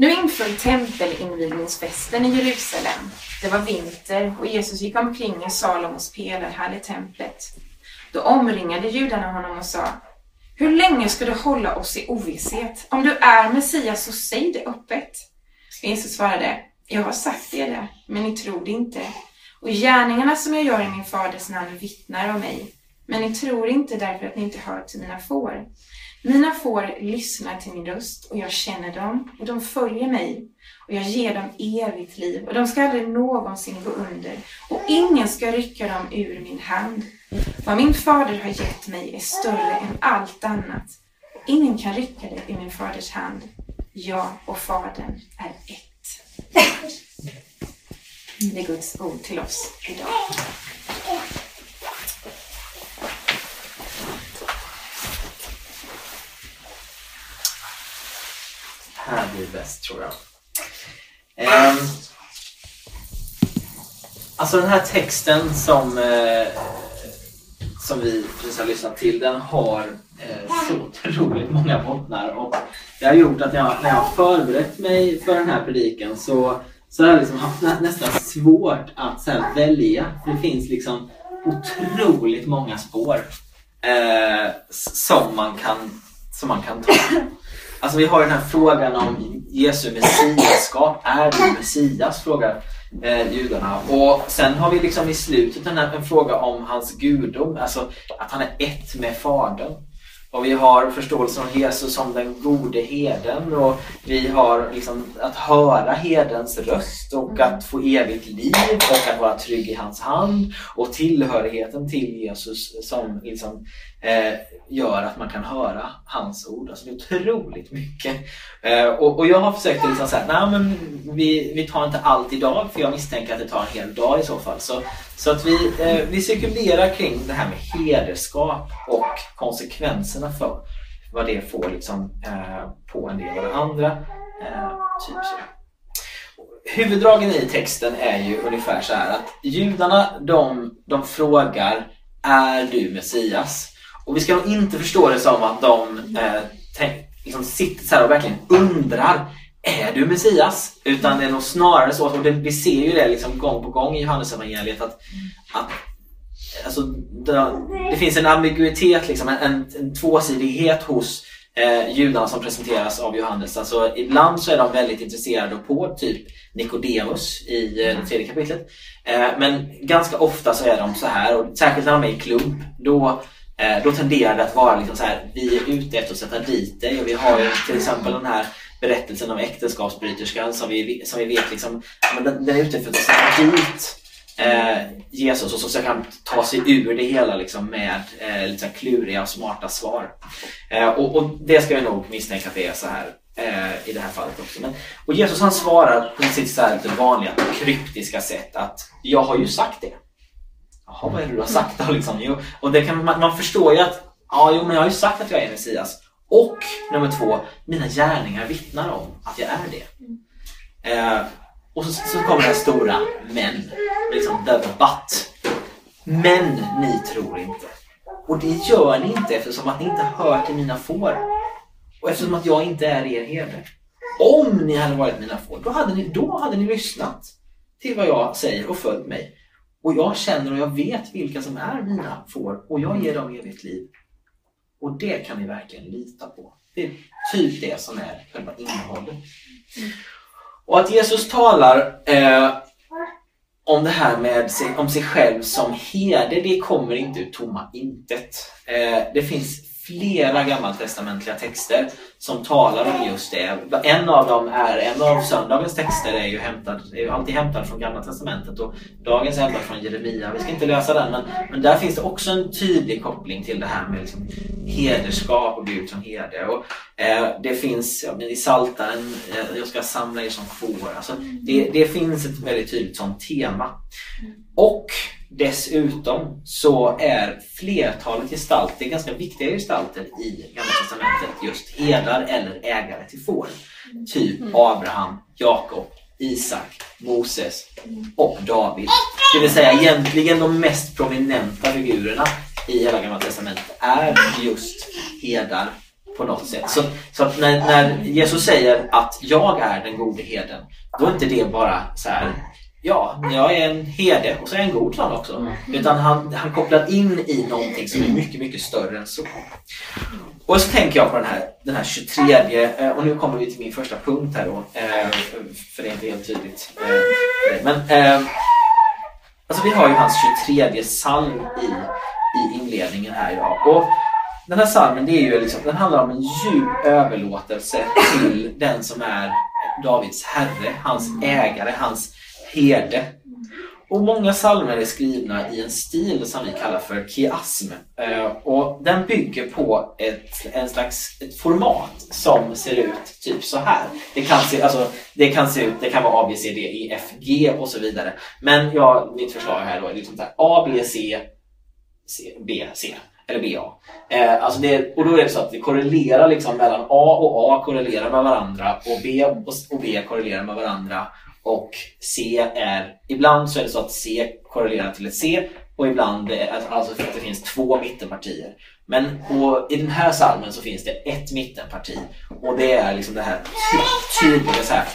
Nu inföll tempelinvigningsfesten i Jerusalem. Det var vinter och Jesus gick omkring i Salomos pelarhall i templet. Då omringade judarna honom och sa Hur länge ska du hålla oss i ovisshet? Om du är Messias så säg det öppet. Jesus svarade Jag har sagt er det, men ni tror det inte. Och gärningarna som jag gör i min faders namn vittnar om mig. Men ni tror inte därför att ni inte hör till mina får. Mina får lyssnar till min röst och jag känner dem och de följer mig och jag ger dem evigt liv och de ska aldrig någonsin gå under och ingen ska rycka dem ur min hand. Vad min fader har gett mig är större än allt annat. Ingen kan rycka det ur min faders hand. Jag och Fadern är ett. Det är Guds ord till oss idag. Här blir bäst tror jag. Um, alltså den här texten som, uh, som vi precis har lyssnat till den har uh, så otroligt många bottnar och det har gjort att jag, när jag har förberett mig för den här predikan så, så har jag liksom haft nä, nästan svårt att så här, välja. För det finns liksom otroligt många spår uh, som, man kan, som man kan ta. Alltså vi har den här frågan om Jesu messiaskap. Är du Messias? Frågar eh, judarna. Och sen har vi liksom i slutet en, en fråga om hans gudom. Alltså att han är ett med Fadern. Och vi har förståelsen om Jesus som den gode heden och vi har liksom att höra hedens röst och att få evigt liv och att vara trygg i hans hand och tillhörigheten till Jesus som liksom eh, gör att man kan höra hans ord. Alltså det är otroligt mycket. Eh, och, och, jag har försökt liksom säga nej men vi, vi tar inte allt idag för jag misstänker att det tar en hel dag i så fall. Så, så att vi, eh, vi cirkulerar kring det här med hederskap och konsekvenserna för vad det får liksom, eh, på en del av det andra. Eh, typ så. Huvuddragen i texten är ju ungefär så här att judarna de, de frågar Är du Messias? Och vi ska nog inte förstå det som att de eh, tänk, liksom sitter så här och verkligen undrar Är du Messias? Utan det är nog snarare så, och det, vi ser ju det liksom gång på gång i Johannesevangeliet att, att alltså, det, det, finns en ambiguitet, liksom, en, en, en tvåsidighet hos eh, judarna som presenteras av Johannes. Alltså, ibland så är de väldigt intresserade på typ Nikodemus i eh, det tredje kapitlet. Eh, men ganska ofta så är de så här, och särskilt när de är i klump, då Eh, då tenderar det att vara liksom så här, vi är ute efter att sätta dit dig och vi har ju till exempel den här berättelsen om äktenskapsbryterskan som vi, som vi vet liksom, den, den är ute efter att sätta dit eh, Jesus och så försöker han ta sig ur det hela liksom med eh, lite kluriga och smarta svar. Eh, och, och, det ska jag nog misstänka att det är så här eh, i det här fallet också. Men, och Jesus han svarar på sitt så här lite vanliga kryptiska sätt att jag har ju sagt det. Jaha, vad är det du har sagt då? Liksom? Jo, och det kan, man, man förstår ju att ja, jo, men jag har ju sagt att jag är Messias. Och nummer två, mina gärningar vittnar om att jag är det. Eh, och så, så kommer det här stora men. Liksom the but. Men ni tror inte. Och det gör ni inte eftersom att ni inte hör till mina får. Och eftersom att jag inte är er herde. Om ni hade varit mina får, då hade ni, då hade ni lyssnat till vad jag säger och följt mig. Och jag känner och jag vet vilka som är mina får och jag ger dem evigt liv. Och det kan ni verkligen lita på. Det är typ det som är själva innehållet. Och att Jesus talar eh, om det här med sig, om sig själv som herde, det kommer inte ur tomma intet. Eh, det finns flera gammaltestamentliga texter som talar om just det. En av dem är, en av söndagens texter är ju hämtad, är ju alltid hämtad från Gamla Testamentet och dagens är hämtad från Jeremia. Vi ska inte lösa den men, men där finns det också en tydlig koppling till det här med liksom hederskap och Gud som herde. Och, eh, det finns ja, i Psaltaren, eh, jag ska samla er som får. Alltså, det, det finns ett väldigt tydligt sånt tema. Och Dessutom så är flertalet gestalter, ganska viktiga gestalter i Gamla Testamentet just herdar eller ägare till får. Typ mm. Abraham, Jakob, Isak, Moses och David. Det vill säga egentligen de mest prominenta figurerna i hela Gamla Testamentet är just herdar på något sätt. Så, så att när, när Jesus säger att jag är den gode herden, då är inte det bara så här Ja, jag är en herde och så är jag en god sån också. Mm. Utan han, han kopplar in i någonting som är mycket, mycket större än så. Och så tänker jag på den här, den här 23 eh, och nu kommer vi till min första punkt här då. Eh, för det är inte helt tydligt. Eh, men alltså vi har ju hans 23 psalm i, i inledningen här idag. Och den här psalmen det är ju liksom, den handlar om en djup överlåtelse till den som är Davids herre, hans ägare, hans herde. Och många psalmer är skrivna i en stil som vi kallar för kiasm. Eh, och den bygger på ett, en slags ett format som ser ut typ så här. Det kan se, alltså, det kan se ut, det kan vara A, B, C, D, E, F, G och så vidare. Men ja, mitt förslag här då är liksom så här, A, B, C, C B, C. Eller BA. Eh, alltså det, och då är det så att det korrelerar liksom mellan A och A korrelerar med varandra och B och B korrelerar med varandra och C är, ibland så är det så att C korrelerar till ett C och ibland eh, alltså att det finns två mittenpartier. Men på, i den här salmen så finns det ett mittenparti och det är liksom det här tydliga så här,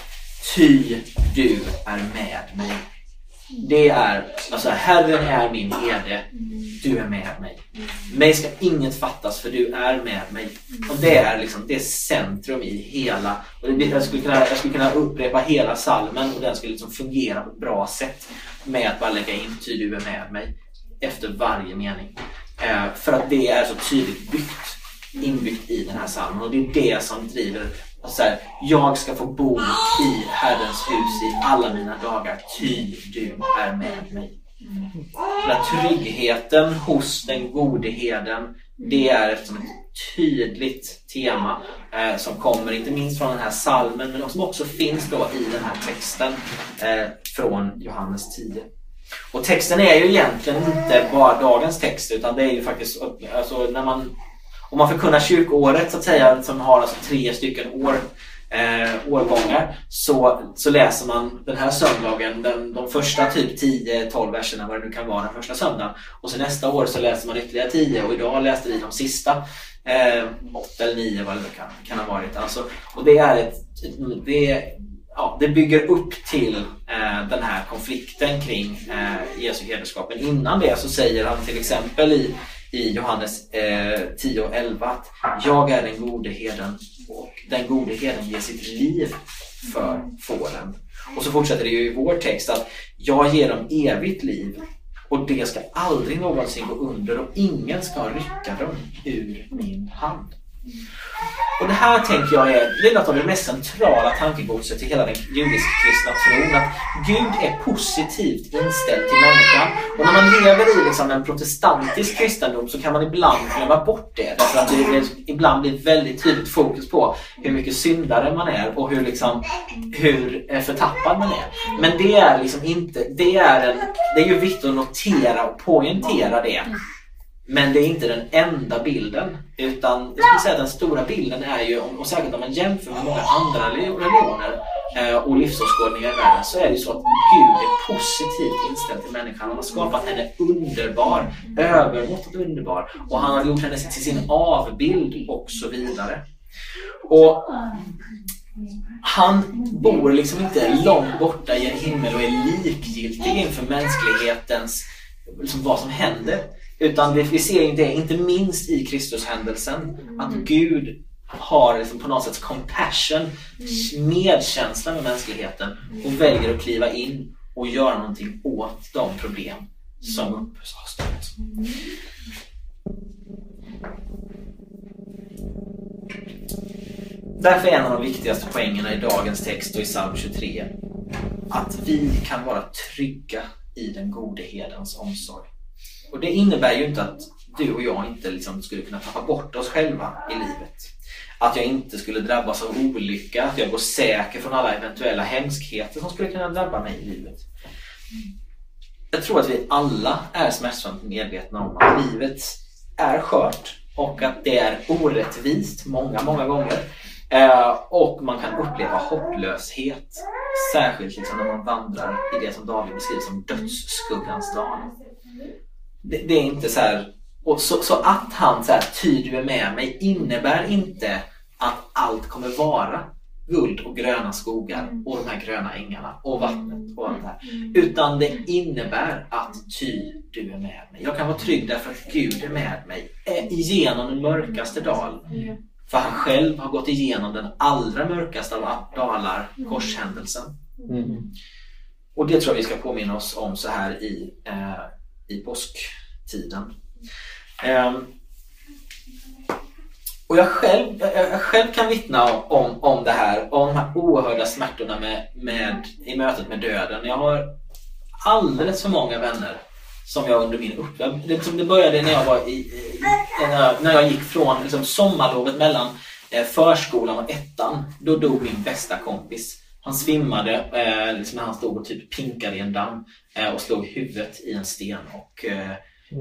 Ty du är med mig. Det är, alltså Herren är min herde, du är med mig. Mig ska inget fattas för du är med mig. Och det är liksom, det är centrum i hela, och det, jag, skulle kunna, jag skulle kunna upprepa hela salmen och den skulle liksom fungera på ett bra sätt med att bara lägga in ty du är med mig efter varje mening. Eh, för att det är så tydligt byggt, inbyggt i den här salmen och det är det som driver så här, jag ska få bo i Herrens hus i alla mina dagar, ty du är med mig. Den tryggheten hos den gode herden, det är ett, ett tydligt tema eh, som kommer inte minst från den här salmen men som också finns då i den här texten eh, från Johannes 10. Och texten är ju egentligen inte bara dagens text utan det är ju faktiskt alltså, när man om man förkunnar kyrkoåret så att säga som har alltså tre stycken år eh, årgångar så, så läser man den här söndagen den, de första typ 10-12 verserna vad det nu kan vara den första söndagen. Och så nästa år så läser man ytterligare 10 och idag läste vi de sista eh, 8 eller 9 vad det kan, kan ha varit. Alltså, och det är ett, det, ja, det bygger upp till eh, den här konflikten kring eh, Jesu hederskap. Men innan det så säger han till exempel i i Johannes eh, 10 och 11 att jag är den gode herden och den gode herden ger sitt liv för fåren. Och så fortsätter det ju i vår text att jag ger dem evigt liv och det ska aldrig någonsin gå under och ingen ska rycka dem ur min hand. Och det här tänker jag är, det är något av det mest centrala tankegodset i hela den judisk-kristna tron. Att Gud är positivt inställd till människan. Och när man lever i liksom en protestantisk kristendom så kan man ibland glömma bort det. Därför att det, det ibland blir väldigt tydligt fokus på hur mycket syndare man är och hur, liksom, hur eh, förtappad man är. Men det är liksom inte, det är, en, det är ju viktigt att notera och poängtera det. Men det är inte den enda bilden. Utan jag skulle säga att den stora bilden är ju, och särskilt om man jämför med många andra religioner eh, och livsåskådningar i världen, så är det ju så att Gud är positivt inställd till människan. Han har skapat henne underbar, övermåttat underbar. Och han har gjort henne till sin avbild och så vidare. Och han bor liksom inte långt borta i en himmel och är likgiltig inför mänsklighetens, liksom vad som händer. Utan vi ser det inte minst i Kristushändelsen. Att mm. Gud har liksom på något sätt compassion, mm. medkänsla med mänskligheten och väljer att kliva in och göra någonting åt de problem som mm. har stått. Därför är en av de viktigaste poängerna i dagens text och i psalm 23 att vi kan vara trygga i den gode hedens omsorg. Och det innebär ju inte att du och jag inte liksom skulle kunna tappa bort oss själva i livet. Att jag inte skulle drabbas av olycka, att jag går säker från alla eventuella hemskheter som skulle kunna drabba mig i livet. Jag tror att vi alla är smärtsamt medvetna om att livet är skört och att det är orättvist många, många gånger. Eh, och man kan uppleva hopplöshet. Särskilt liksom när man vandrar i det som David beskriver som dödsskuggans dal det, det, är inte så här, och så, så att han så här, ty du är med mig innebär inte att allt kommer vara guld och gröna skogar och de här gröna ängarna och vattnet och allt det här. Utan det innebär att ty du är med mig. Jag kan vara trygg därför att Gud är med mig eh, genom den mörkaste dal. För han själv har gått igenom den allra mörkaste av dalar, korshändelsen. Mm. Och det tror jag vi ska påminna oss om så här i, eh, i påsktiden. Um, och jag själv, jag, själv kan vittna om, om det här, om de här oerhörda smärtorna med, med, i mötet med döden. Jag har alldeles för många vänner som jag under min uppväxt... Det, det började när jag var i, i när, jag, när jag gick från liksom, sommarlovet mellan eh, förskolan och ettan. Då dog min bästa kompis. Han svimmade eh, liksom när han stod och typ pinkade i en damm eh, och slog huvudet i en sten och, eh,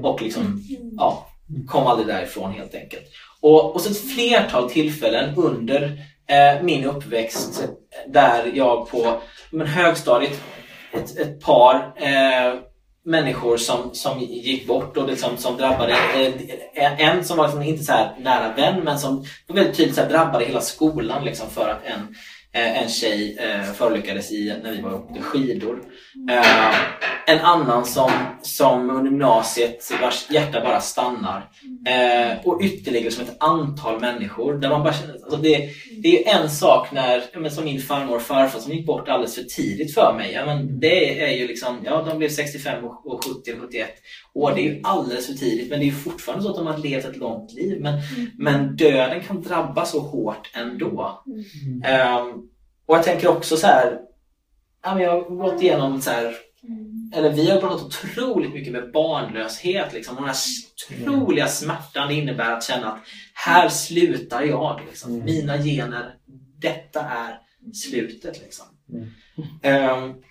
och liksom, ja, kom aldrig därifrån helt enkelt. Och, och så ett flertal tillfällen under eh, min uppväxt eh, där jag på men, högstadiet, ett, ett par eh, människor som, som gick bort och liksom, som drabbade eh, en som var liksom inte så här nära vän men som var väldigt tydligt så här, drabbade hela skolan liksom, för att en en tjej eh, förolyckades i när vi var uppe skidor. Eh, en annan som, som under gymnasiet vars hjärta bara stannar. Eh, och ytterligare som ett antal människor. Där man bara känner, alltså det, det är en sak när, men som min farmor och farfar som gick bort alldeles för tidigt för mig. Ja, men det är ju liksom, ja de blev 65 och 70 och 71 år. Det är ju alldeles för tidigt men det är fortfarande så att de har levt ett långt liv. Men, men döden kan drabba så hårt ändå. Um, och jag tänker också så här, ja, men jag har gått igenom så här, eller vi har pratat otroligt mycket med barnlöshet. Liksom. Den här otroliga smärtan det innebär att känna att här slutar jag. Liksom. Mina gener, detta är slutet. Liksom. Um,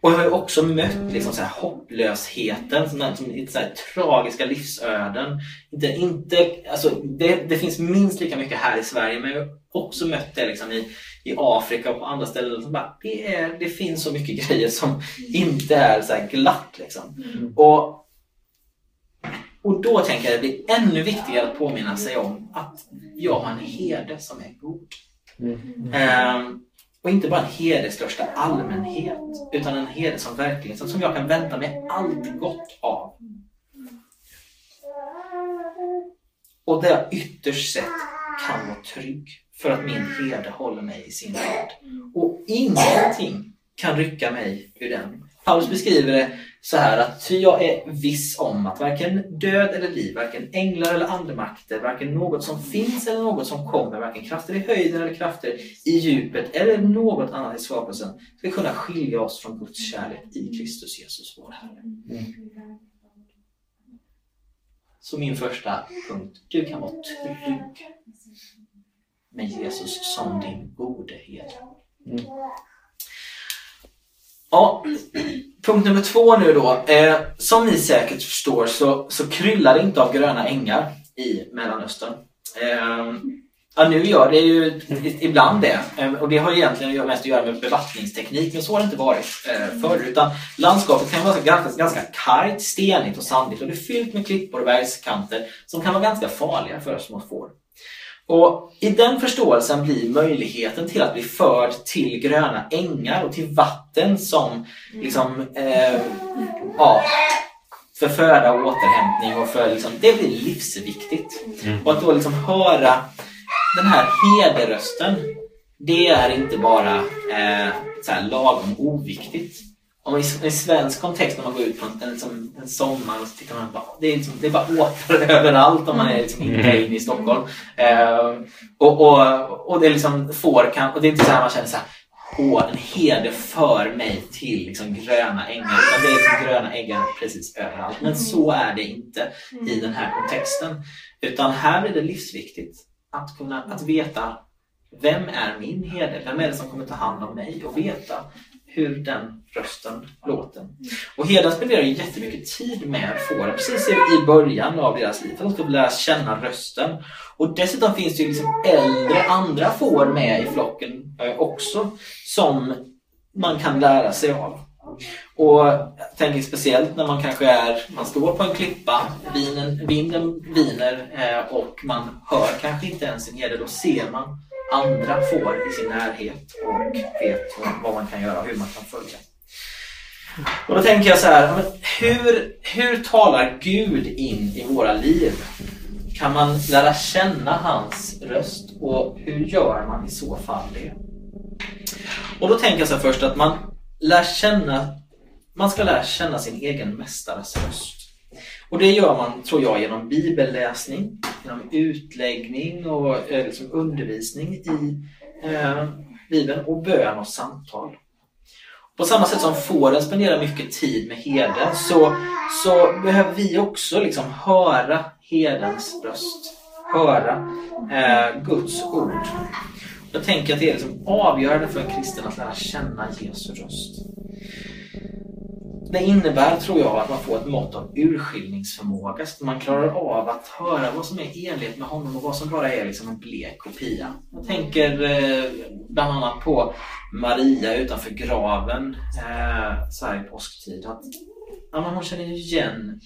och jag har också mött liksom, så här, hopplösheten, som, som, så här, tragiska livsöden. Inte, inte, alltså, det, det finns minst lika mycket här i Sverige men jag har också mött det liksom, i, i Afrika och på andra ställen. Som bara, det, är, det finns så mycket grejer som inte är så glatt. Liksom. Mm. Och, och då tänker jag att det är ännu viktigare att påminna sig om att jag har en herde som är god. Mm. Ehm, och inte bara en herde i största allmänhet, utan en herde som verkligen som jag kan vänta mig allt gott av. Och där jag ytterst sett kan vara trygg för att min herde håller mig i sin hand. Och ingenting kan rycka mig ur den. Paulus beskriver det så här att ty jag är viss om att varken död eller liv, varken änglar eller andemakter, varken något som finns eller något som kommer, varken krafter i höjden eller krafter i djupet eller något annat i skapelsen ska kunna skilja oss från Guds kärlek i Kristus Jesus vår Herre. Så min första punkt, du kan vara trygg med Jesus som din gode herde. Mm. Ja, punkt nummer två nu då. Eh, som ni säkert förstår så, så kryllar det inte av gröna ängar i Mellanöstern. Eh, ja, nu gör det ju ibland det. Eh, och det har egentligen mest att göra med bevattningsteknik, men så har det inte varit eh, förr. Utan landskapet kan vara ganska, ganska kargt, stenigt och sandigt och det är fyllt med klippor och bergskanter som kan vara ganska farliga för små får. Och I den förståelsen blir möjligheten till att bli förd till gröna ängar och till vatten som liksom, eh, ja, för föda och återhämtning och för liksom, det blir livsviktigt. Mm. Och att då liksom höra den här hederrösten, det är inte bara eh, så här lagom oviktigt. Om i, i svensk kontext när man går ut på en, liksom, en sommar och så tittar man bara, det är, liksom, det är bara åkrar överallt om man är liksom inte inne i Stockholm. Eh, och, och, och det är liksom får kan, och det är inte så här man känner så här, Åh, en heder för mig till liksom gröna ängar. Utan det är liksom gröna ängar precis överallt. Men så är det inte i den här kontexten. Utan här är det livsviktigt att kunna att veta vem är min herde? Vem är det som kommer ta hand om mig? Och veta hur den rösten låter. Och herden spenderar jättemycket tid med fåren precis i början av deras liv för att de ska lära känna rösten. Och dessutom finns det ju liksom äldre andra får med i flocken eh, också som man kan lära sig av. Och jag tänker speciellt när man kanske är, man står på en klippa, vinen, vinden viner eh, och man hör kanske inte ens en herde. Då ser man andra får i sin närhet och vet vad man kan göra och hur man kan följa. Och då tänker jag så här, hur, hur talar Gud in i våra liv? Kan man lära känna hans röst och hur gör man i så fall det? Och då tänker jag så först att man lär känna, man ska lära känna sin egen mästares röst. Och det gör man, tror jag, genom bibelläsning, genom utläggning och eh, liksom undervisning i eh, Bibeln och bön och samtal. På samma sätt som fåren spenderar mycket tid med herden så, så behöver vi också liksom höra herdens röst. Höra eh, Guds ord. Jag tänker att det är liksom avgörande för en kristen att lära känna Jesu röst. Det innebär, tror jag, att man får ett mått av urskiljningsförmåga. Så att man klarar av att höra vad som är enlighet med honom och vad som bara är liksom en blek kopia. Jag tänker eh, bland annat på Maria utanför graven eh, så här i påsktid. Att, ja, hon känner igen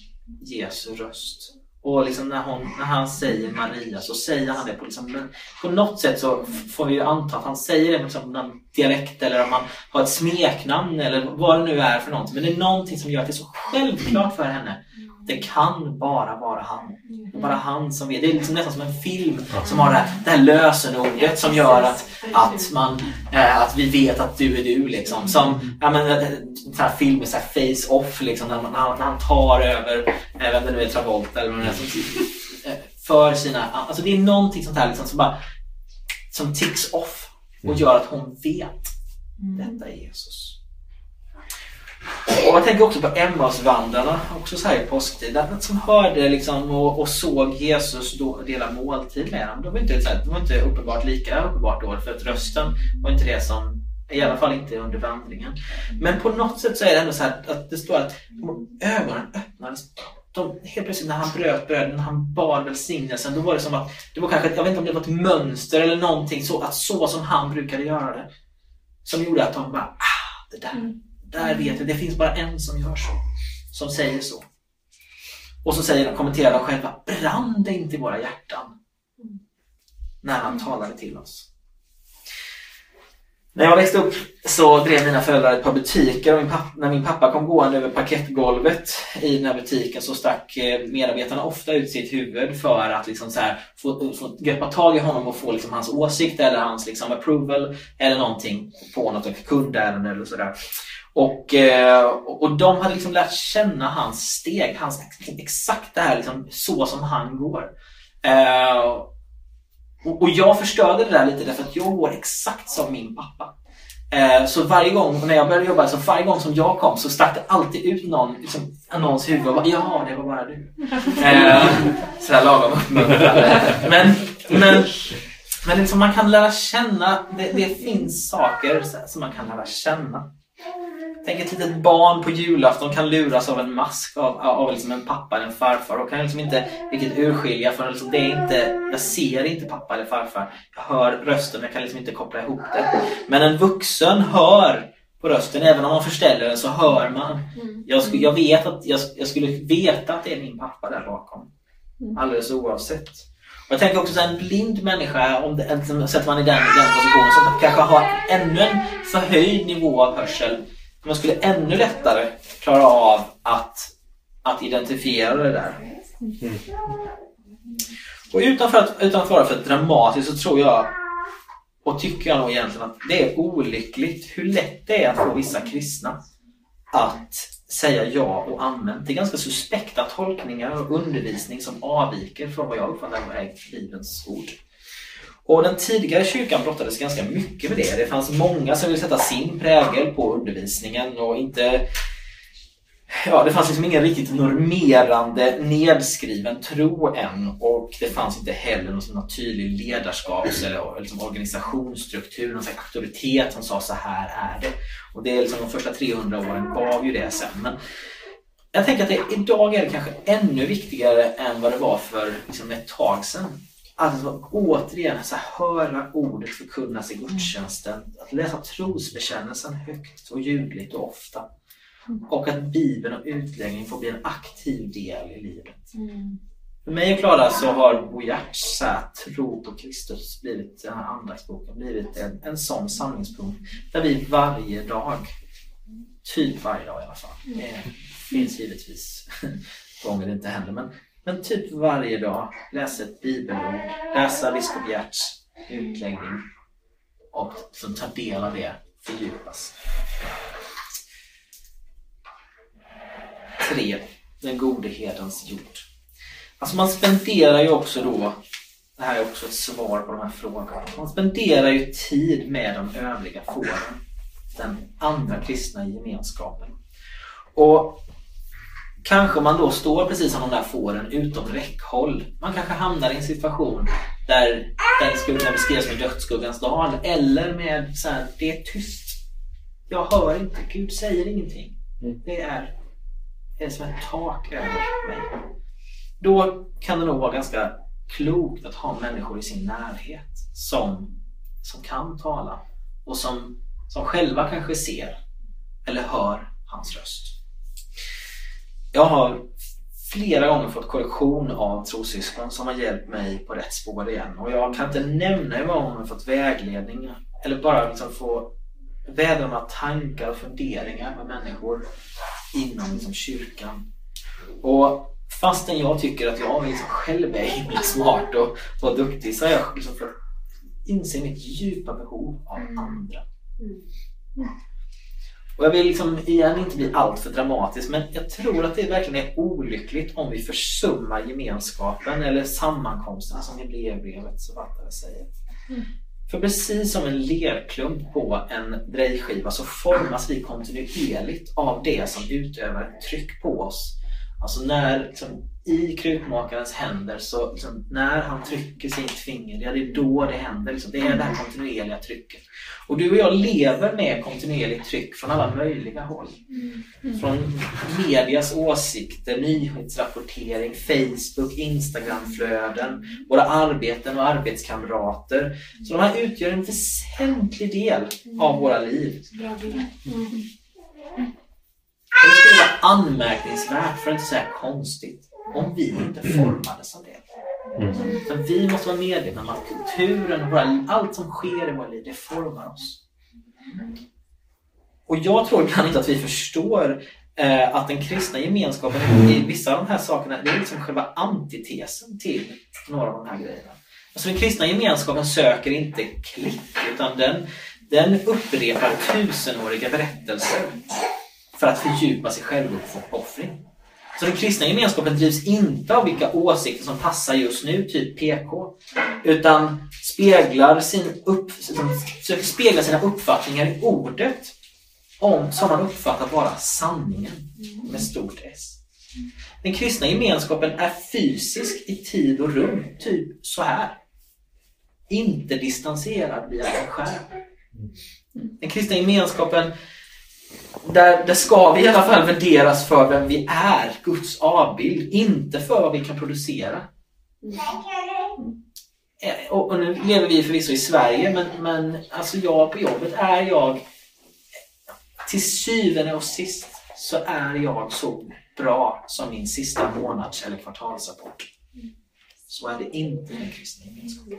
Jesu röst. Och liksom när, hon, när han säger Maria så säger han det på, liksom, på något sätt så får vi ju anta att han säger det med liksom någon dialekt eller om han har ett smeknamn eller vad det nu är för någonting. Men det är någonting som gör att det är så självklart för henne. Det kan bara vara han. Det är bara han som vet. Det är liksom nästan som en film som har det här, det här lösenordet som gör att, att, man, äh, att vi vet att du är du. Liksom. Som ja, men, en här film med face-off liksom, när, man, när han tar över, äh, vem det nu är, Travolta eller vad det är, som, äh, för sina... Alltså det är någonting sånt här liksom, som bara som ticks off och gör att hon vet. Detta är Jesus. Och jag tänker också på Emmausvandrarna, också så här i påsktid. Som hörde liksom och, och såg Jesus då dela måltid med dem. Det var inte, det var inte uppenbart lika uppenbart då, för att rösten var inte det som i alla fall inte under vandringen. Men på något sätt så är det ändå så här att det står att ögonen öppnades. De, helt plötsligt när han bröt brödet, när han bad välsignelsen, då var det som att det var kanske, jag vet inte om det var ett mönster eller någonting så, att så som han brukade göra det. Som gjorde att de bara, ah, det där, mm. Där vet jag, det finns bara en som gör så. Som säger så. Och så säger, kommenterar de själva, brann det inte i våra hjärtan? När han talade till oss. När jag växte upp så drev mina föräldrar ett par butiker och min pappa, när min pappa kom gående över parkettgolvet i den här butiken så stack eh, medarbetarna ofta ut sitt huvud för att liksom så här, få, få greppa tag i honom och få liksom hans åsikt eller hans liksom approval eller någonting på något kundärende eller sådär. Och, eh, och de hade liksom lärt känna hans steg, hans, exakt det här liksom, så som han går. Eh, och jag förstörde det där lite därför att jag går exakt som min pappa. Eh, så varje gång när jag började jobba, så varje gång som jag kom så stack det alltid ut någon, liksom, någons huvud och bara Jaha, det var bara du. sådär lagom uppmuntrande. Men, men, men liksom man kan lära känna, det, det finns saker som man kan lära känna. Tänk ett litet barn på julafton kan luras av en mask av, av liksom en pappa eller en farfar och kan liksom inte riktigt urskilja för liksom det är inte, jag ser inte pappa eller farfar. Jag hör rösten, men jag kan liksom inte koppla ihop det. Men en vuxen hör på rösten, även om man förställer den så hör man. Mm. Jag, skulle, jag vet att jag, jag, skulle veta att det är min pappa där bakom. Mm. Alldeles oavsett. Och jag tänker också att en blind människa, om det, sätter man i den, den positionen, som kanske har ännu en förhöjd nivå av hörsel man skulle ännu lättare klara av att, att identifiera det där. Mm. Och utan, för att, utan att vara för dramatisk så tror jag och tycker jag nog egentligen att det är olyckligt hur lätt det är att få vissa kristna att säga ja och amen till ganska suspekta tolkningar och undervisning som avviker från vad jag uppfattar är Bibelns ord. Och den tidigare kyrkan brottades ganska mycket med det. Det fanns många som ville sätta sin prägel på undervisningen och inte Ja, det fanns liksom ingen riktigt normerande nedskriven tro än och det fanns inte heller någon, sån tydlig ledarskaps eller liksom organisationsstruktur, någon slags auktoritet som sa så här är det. Och det är liksom de första 300 åren gav ju det sen. Men jag tänker att det, idag är det kanske ännu viktigare än vad det var för liksom ett tag sedan. Alltså återigen, så höra ordet förkunnas i gudstjänsten. Att läsa trosbekännelsen högt och ljudligt och ofta. Och att Bibeln och utläggning får bli en aktiv del i livet. För mig och Klara så har Bo Giertz tro på Kristus blivit, den här andaktsboken, blivit en, en sån samlingspunkt där vi varje dag, typ varje dag i alla fall, det finns givetvis gånger det inte händer, men, men typ varje dag läser ett bibelord, läsa biskop Gerts utläggning och som tar del av det fördjupas. 3. Den gode herdens jord. Alltså man spenderar ju också då, det här är också ett svar på de här frågorna, man spenderar ju tid med de övriga fåren, den andra kristna gemenskapen. Och kanske man då står precis som de där fåren utom räckhåll. Man kanske hamnar i en situation där den skulle kunna beskrivas som dödsskuggans dal eller med så här, det är tyst. Jag hör inte, Gud säger ingenting. Det är, det är som ett tak över mig. Då kan det nog vara ganska klokt att ha människor i sin närhet som, som kan tala och som, som själva kanske ser eller hör hans röst. Jag har flera gånger fått korrektion av trossyskon som har hjälpt mig på rätt spår igen. Och jag kan inte nämna hur många gånger jag fått vägledning eller bara liksom få vädra några tankar och funderingar med människor inom liksom kyrkan. Och fastän jag tycker att jag liksom själv är himla smart och, och duktig så har jag liksom fått inse mitt djupa behov av andra. Och jag vill liksom igen inte bli alltför dramatisk men jag tror att det verkligen är olyckligt om vi försummar gemenskapen eller sammankomsterna som Hebreerbrevets författare säger. Mm. För precis som en lerklump på en drejskiva så formas vi kontinuerligt av det som utövar ett tryck på oss. Alltså när liksom, i krukmakarens händer, så liksom, när han trycker sitt finger, ja, det är då det händer. Liksom. Det är det här kontinuerliga trycket. Och du och jag lever med kontinuerligt tryck från alla möjliga håll. Mm. Från medias åsikter, nyhetsrapportering, Facebook, Instagramflöden, våra arbeten och arbetskamrater. Så de här utgör en väsentlig del av våra liv. Mm. Och det skulle vara anmärkningsvärt, för att inte säga konstigt, om vi inte formades av det. Mm. Så vi måste vara medvetna om att kulturen, våra, allt som sker i våra liv, det formar oss. Och jag tror ibland inte att vi förstår eh, att den kristna gemenskapen i vissa av de här sakerna, det är liksom själva antitesen till några av de här grejerna. Alltså den kristna gemenskapen söker inte klick, utan den, den upprepar tusenåriga berättelser för att fördjupa sig självuppoffring. Så den kristna gemenskapen drivs inte av vilka åsikter som passar just nu, typ PK, utan speglar sin upp, försöker spegla sina uppfattningar i ordet om, som man uppfattar vara sanningen med stort S. Den kristna gemenskapen är fysisk i tid och rum, typ så här. Inte distanserad via en skärm. Den kristna gemenskapen där, där ska vi i alla fall värderas för vem vi är, Guds avbild, inte för vad vi kan producera. Eh, och, och, nu lever vi förvisso i Sverige, men, men alltså jag på jobbet är jag till syvende och sist så är jag så bra som min sista månads eller kvartalsrapport. Så är det inte i den kristna gemenskapen.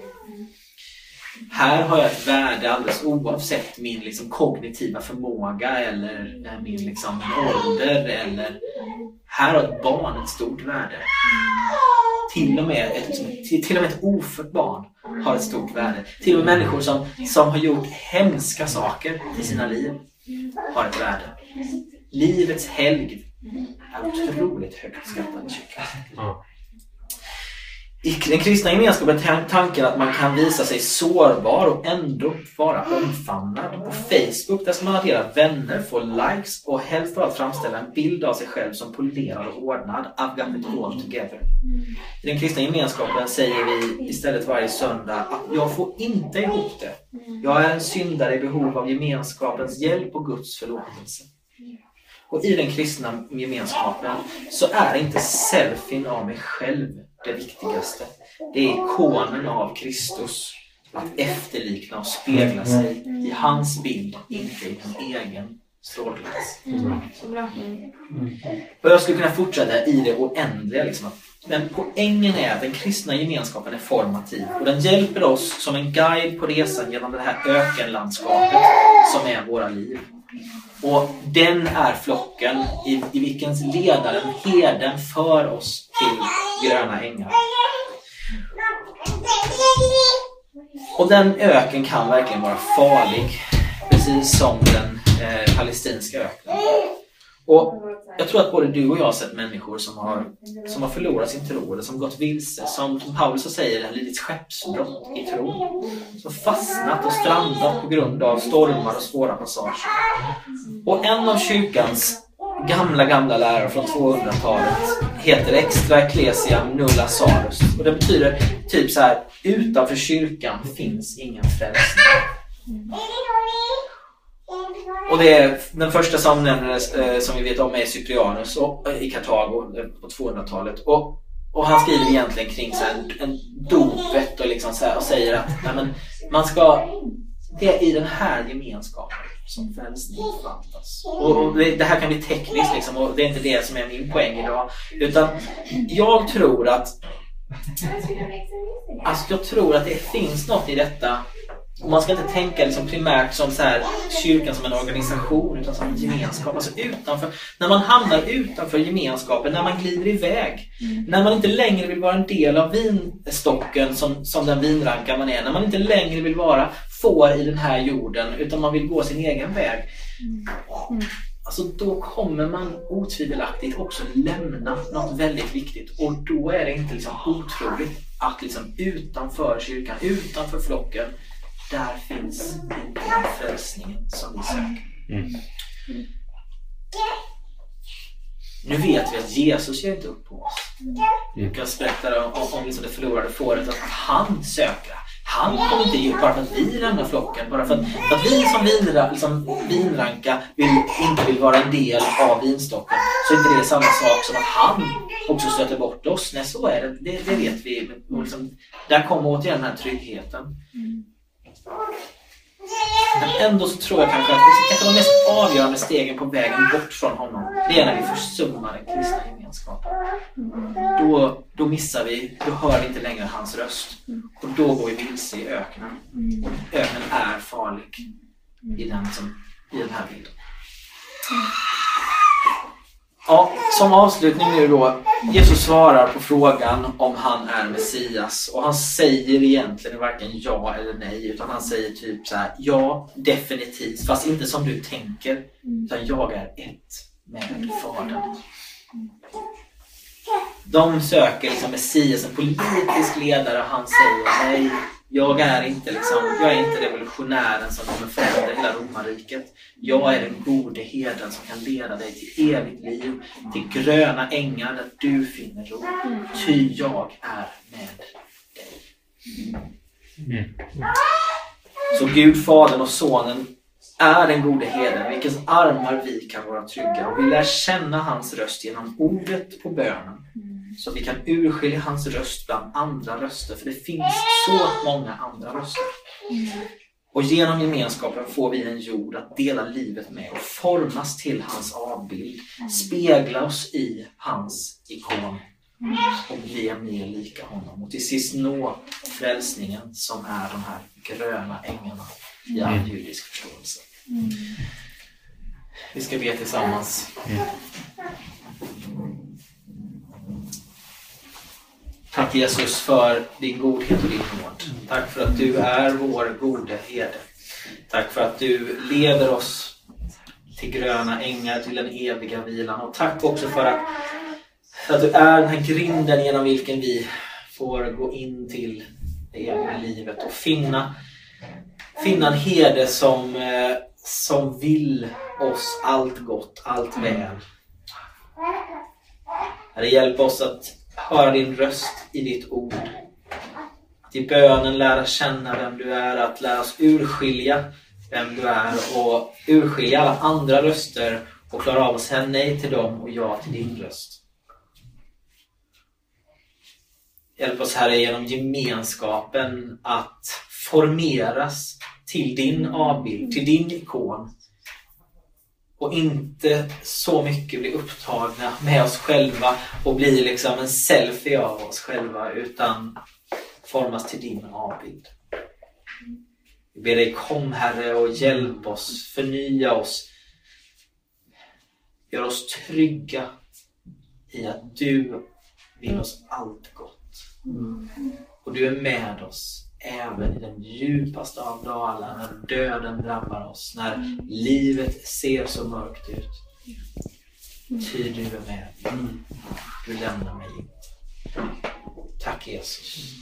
Här har jag ett värde alldeles oavsett min liksom, kognitiva förmåga eller eh, min liksom, ålder. Eller... Här har ett barn ett stort värde. Till och med ett, till, till och med ett ofött barn har ett stort värde. Till och med människor som, som har gjort hemska saker i sina liv har ett värde. Livets helgd är otroligt högt skattad. I den kristna gemenskapen är tanken att man kan visa sig sårbar och ändå vara omfamnad. På Facebook där ska man addera vänner, få likes och helst av allt framställa en bild av sig själv som polerad och ordnad. I've got it all together. I den kristna gemenskapen säger vi istället varje söndag att jag får inte ihop det. Jag är en syndare i behov av gemenskapens hjälp och Guds förlåtelse. Och i den kristna gemenskapen så är inte selfien av mig själv det viktigaste. Det är ikonen av Kristus. Att efterlikna och spegla sig i hans bild, inte i din egen strålglans. Mm. Och jag skulle kunna fortsätta i det oändliga. Liksom. Men poängen är att den kristna gemenskapen är formativ och den hjälper oss som en guide på resan genom det här ökenlandskapet som är våra liv. Och den är flocken i, i vilkens ledaren, herden, för oss till gröna ängar. Och den öken kan verkligen vara farlig, precis som den eh, palestinska öknen. Och jag tror att både du och jag har sett människor som har, som har förlorat sin tro eller som gått vilse. Som, som Paulus säger, har lidit skeppsbrott i tron. Som fastnat och strandat på grund av stormar och svåra passager. Och en av kyrkans gamla, gamla lärare från 200-talet heter Extra Ecclesiam Nulla sarus. Och det betyder typ så här, utanför kyrkan finns ingen frälsning. Och det är den första som nämndes, eh, som vi vet om är Cyprianus och, eh, i Kartago eh, på 200-talet. Och, och han skriver egentligen kring så här, en dopet och, liksom så här, och säger att nej, men, man ska, det är i den här gemenskapen som frälsning förvaltas. Och, och det, det, här kan bli tekniskt liksom, och det är inte det som är min poäng idag. Utan jag tror att Alltså jag tror att det finns något i detta och man ska inte tänka liksom primärt som så här, kyrkan som en organisation utan som en gemenskap. Alltså utanför, när man hamnar utanför gemenskapen, när man glider iväg. Mm. När man inte längre vill vara en del av vinstocken som, som den vinranka man är. När man inte längre vill vara får i den här jorden utan man vill gå sin egen väg. Mm. Alltså då kommer man otvivelaktigt också lämna något väldigt viktigt och då är det inte liksom otroligt att liksom utanför kyrkan, utanför flocken där finns den frälsningen som vi söker. Mm. Nu vet vi att Jesus ger inte upp på oss. Lukas berättar om, om, om liksom det förlorade fåret, att han söker. Han kommer inte ge upp bara för att vi lämnar flocken. Bara för att, för att vi som vinra, liksom, vinranka vill, inte vill vara en del av vinstocken så är inte det samma sak som att han också stöter bort oss. Nej, så är det. Det, det vet vi. Och liksom, där kommer återigen den här tryggheten. Men ändå så tror jag kanske att ett av de mest avgörande stegen på vägen bort från honom, det är när vi försummar den kristna gemenskapen. Då, då missar vi, då hör vi inte längre hans röst. Och då går vi vilse i öknen. Öknen är farlig i den, som, i den här bilden. Ja, som avslutning nu då. Jesus svarar på frågan om han är Messias. Och han säger egentligen varken ja eller nej utan han säger typ så här: ja, definitivt, fast inte som du tänker. Utan jag är ett med Fadern. De söker liksom Messias, en politisk ledare och han säger nej, jag är inte, liksom, jag är inte revolutionären som kommer förändra hela romarriket. Jag är den gode herden som kan leda dig till evigt liv, till gröna ängar där du finner ro. Ty jag är med dig. Så Gud, Fadern och Sonen är den gode herden, vilkens armar vi kan vara trygga. Och vi lär känna hans röst genom ordet på bönen. Så vi kan urskilja hans röst bland andra röster, för det finns så många andra röster. Och genom gemenskapen får vi en jord att dela livet med och formas till hans avbild, spegla oss i hans ikon och bli mer lika honom. Och till sist nå frälsningen som är de här gröna ängarna i all judisk förståelse. Vi ska be tillsammans. Tack Jesus för din godhet och din nåd. Tack för att du är vår gode herde. Tack för att du leder oss till gröna ängar, till den eviga vilan. Och tack också för att, för att du är den här grinden genom vilken vi får gå in till det eviga livet och finna, finna en herde som, eh, som vill oss allt gott, allt väl. Herre, hjälp oss att höra din röst i ditt ord. Att i bönen lära känna vem du är, att lära oss urskilja vem du är och urskilja alla andra röster och klara av att säga nej till dem och ja till din röst. Hjälp oss Herre genom gemenskapen att formeras till din avbild, till din ikon och inte så mycket bli upptagna med oss själva och bli liksom en selfie av oss själva utan formas till din avbild. Vi ber dig kom Herre och hjälp oss, förnya oss. Gör oss trygga i att du vill oss allt gott. Och du är med oss även i den djupaste av dalar, när döden drabbar oss, när livet ser så mörkt ut. Ty du är med. Du lämnar mig inte. Tack Jesus.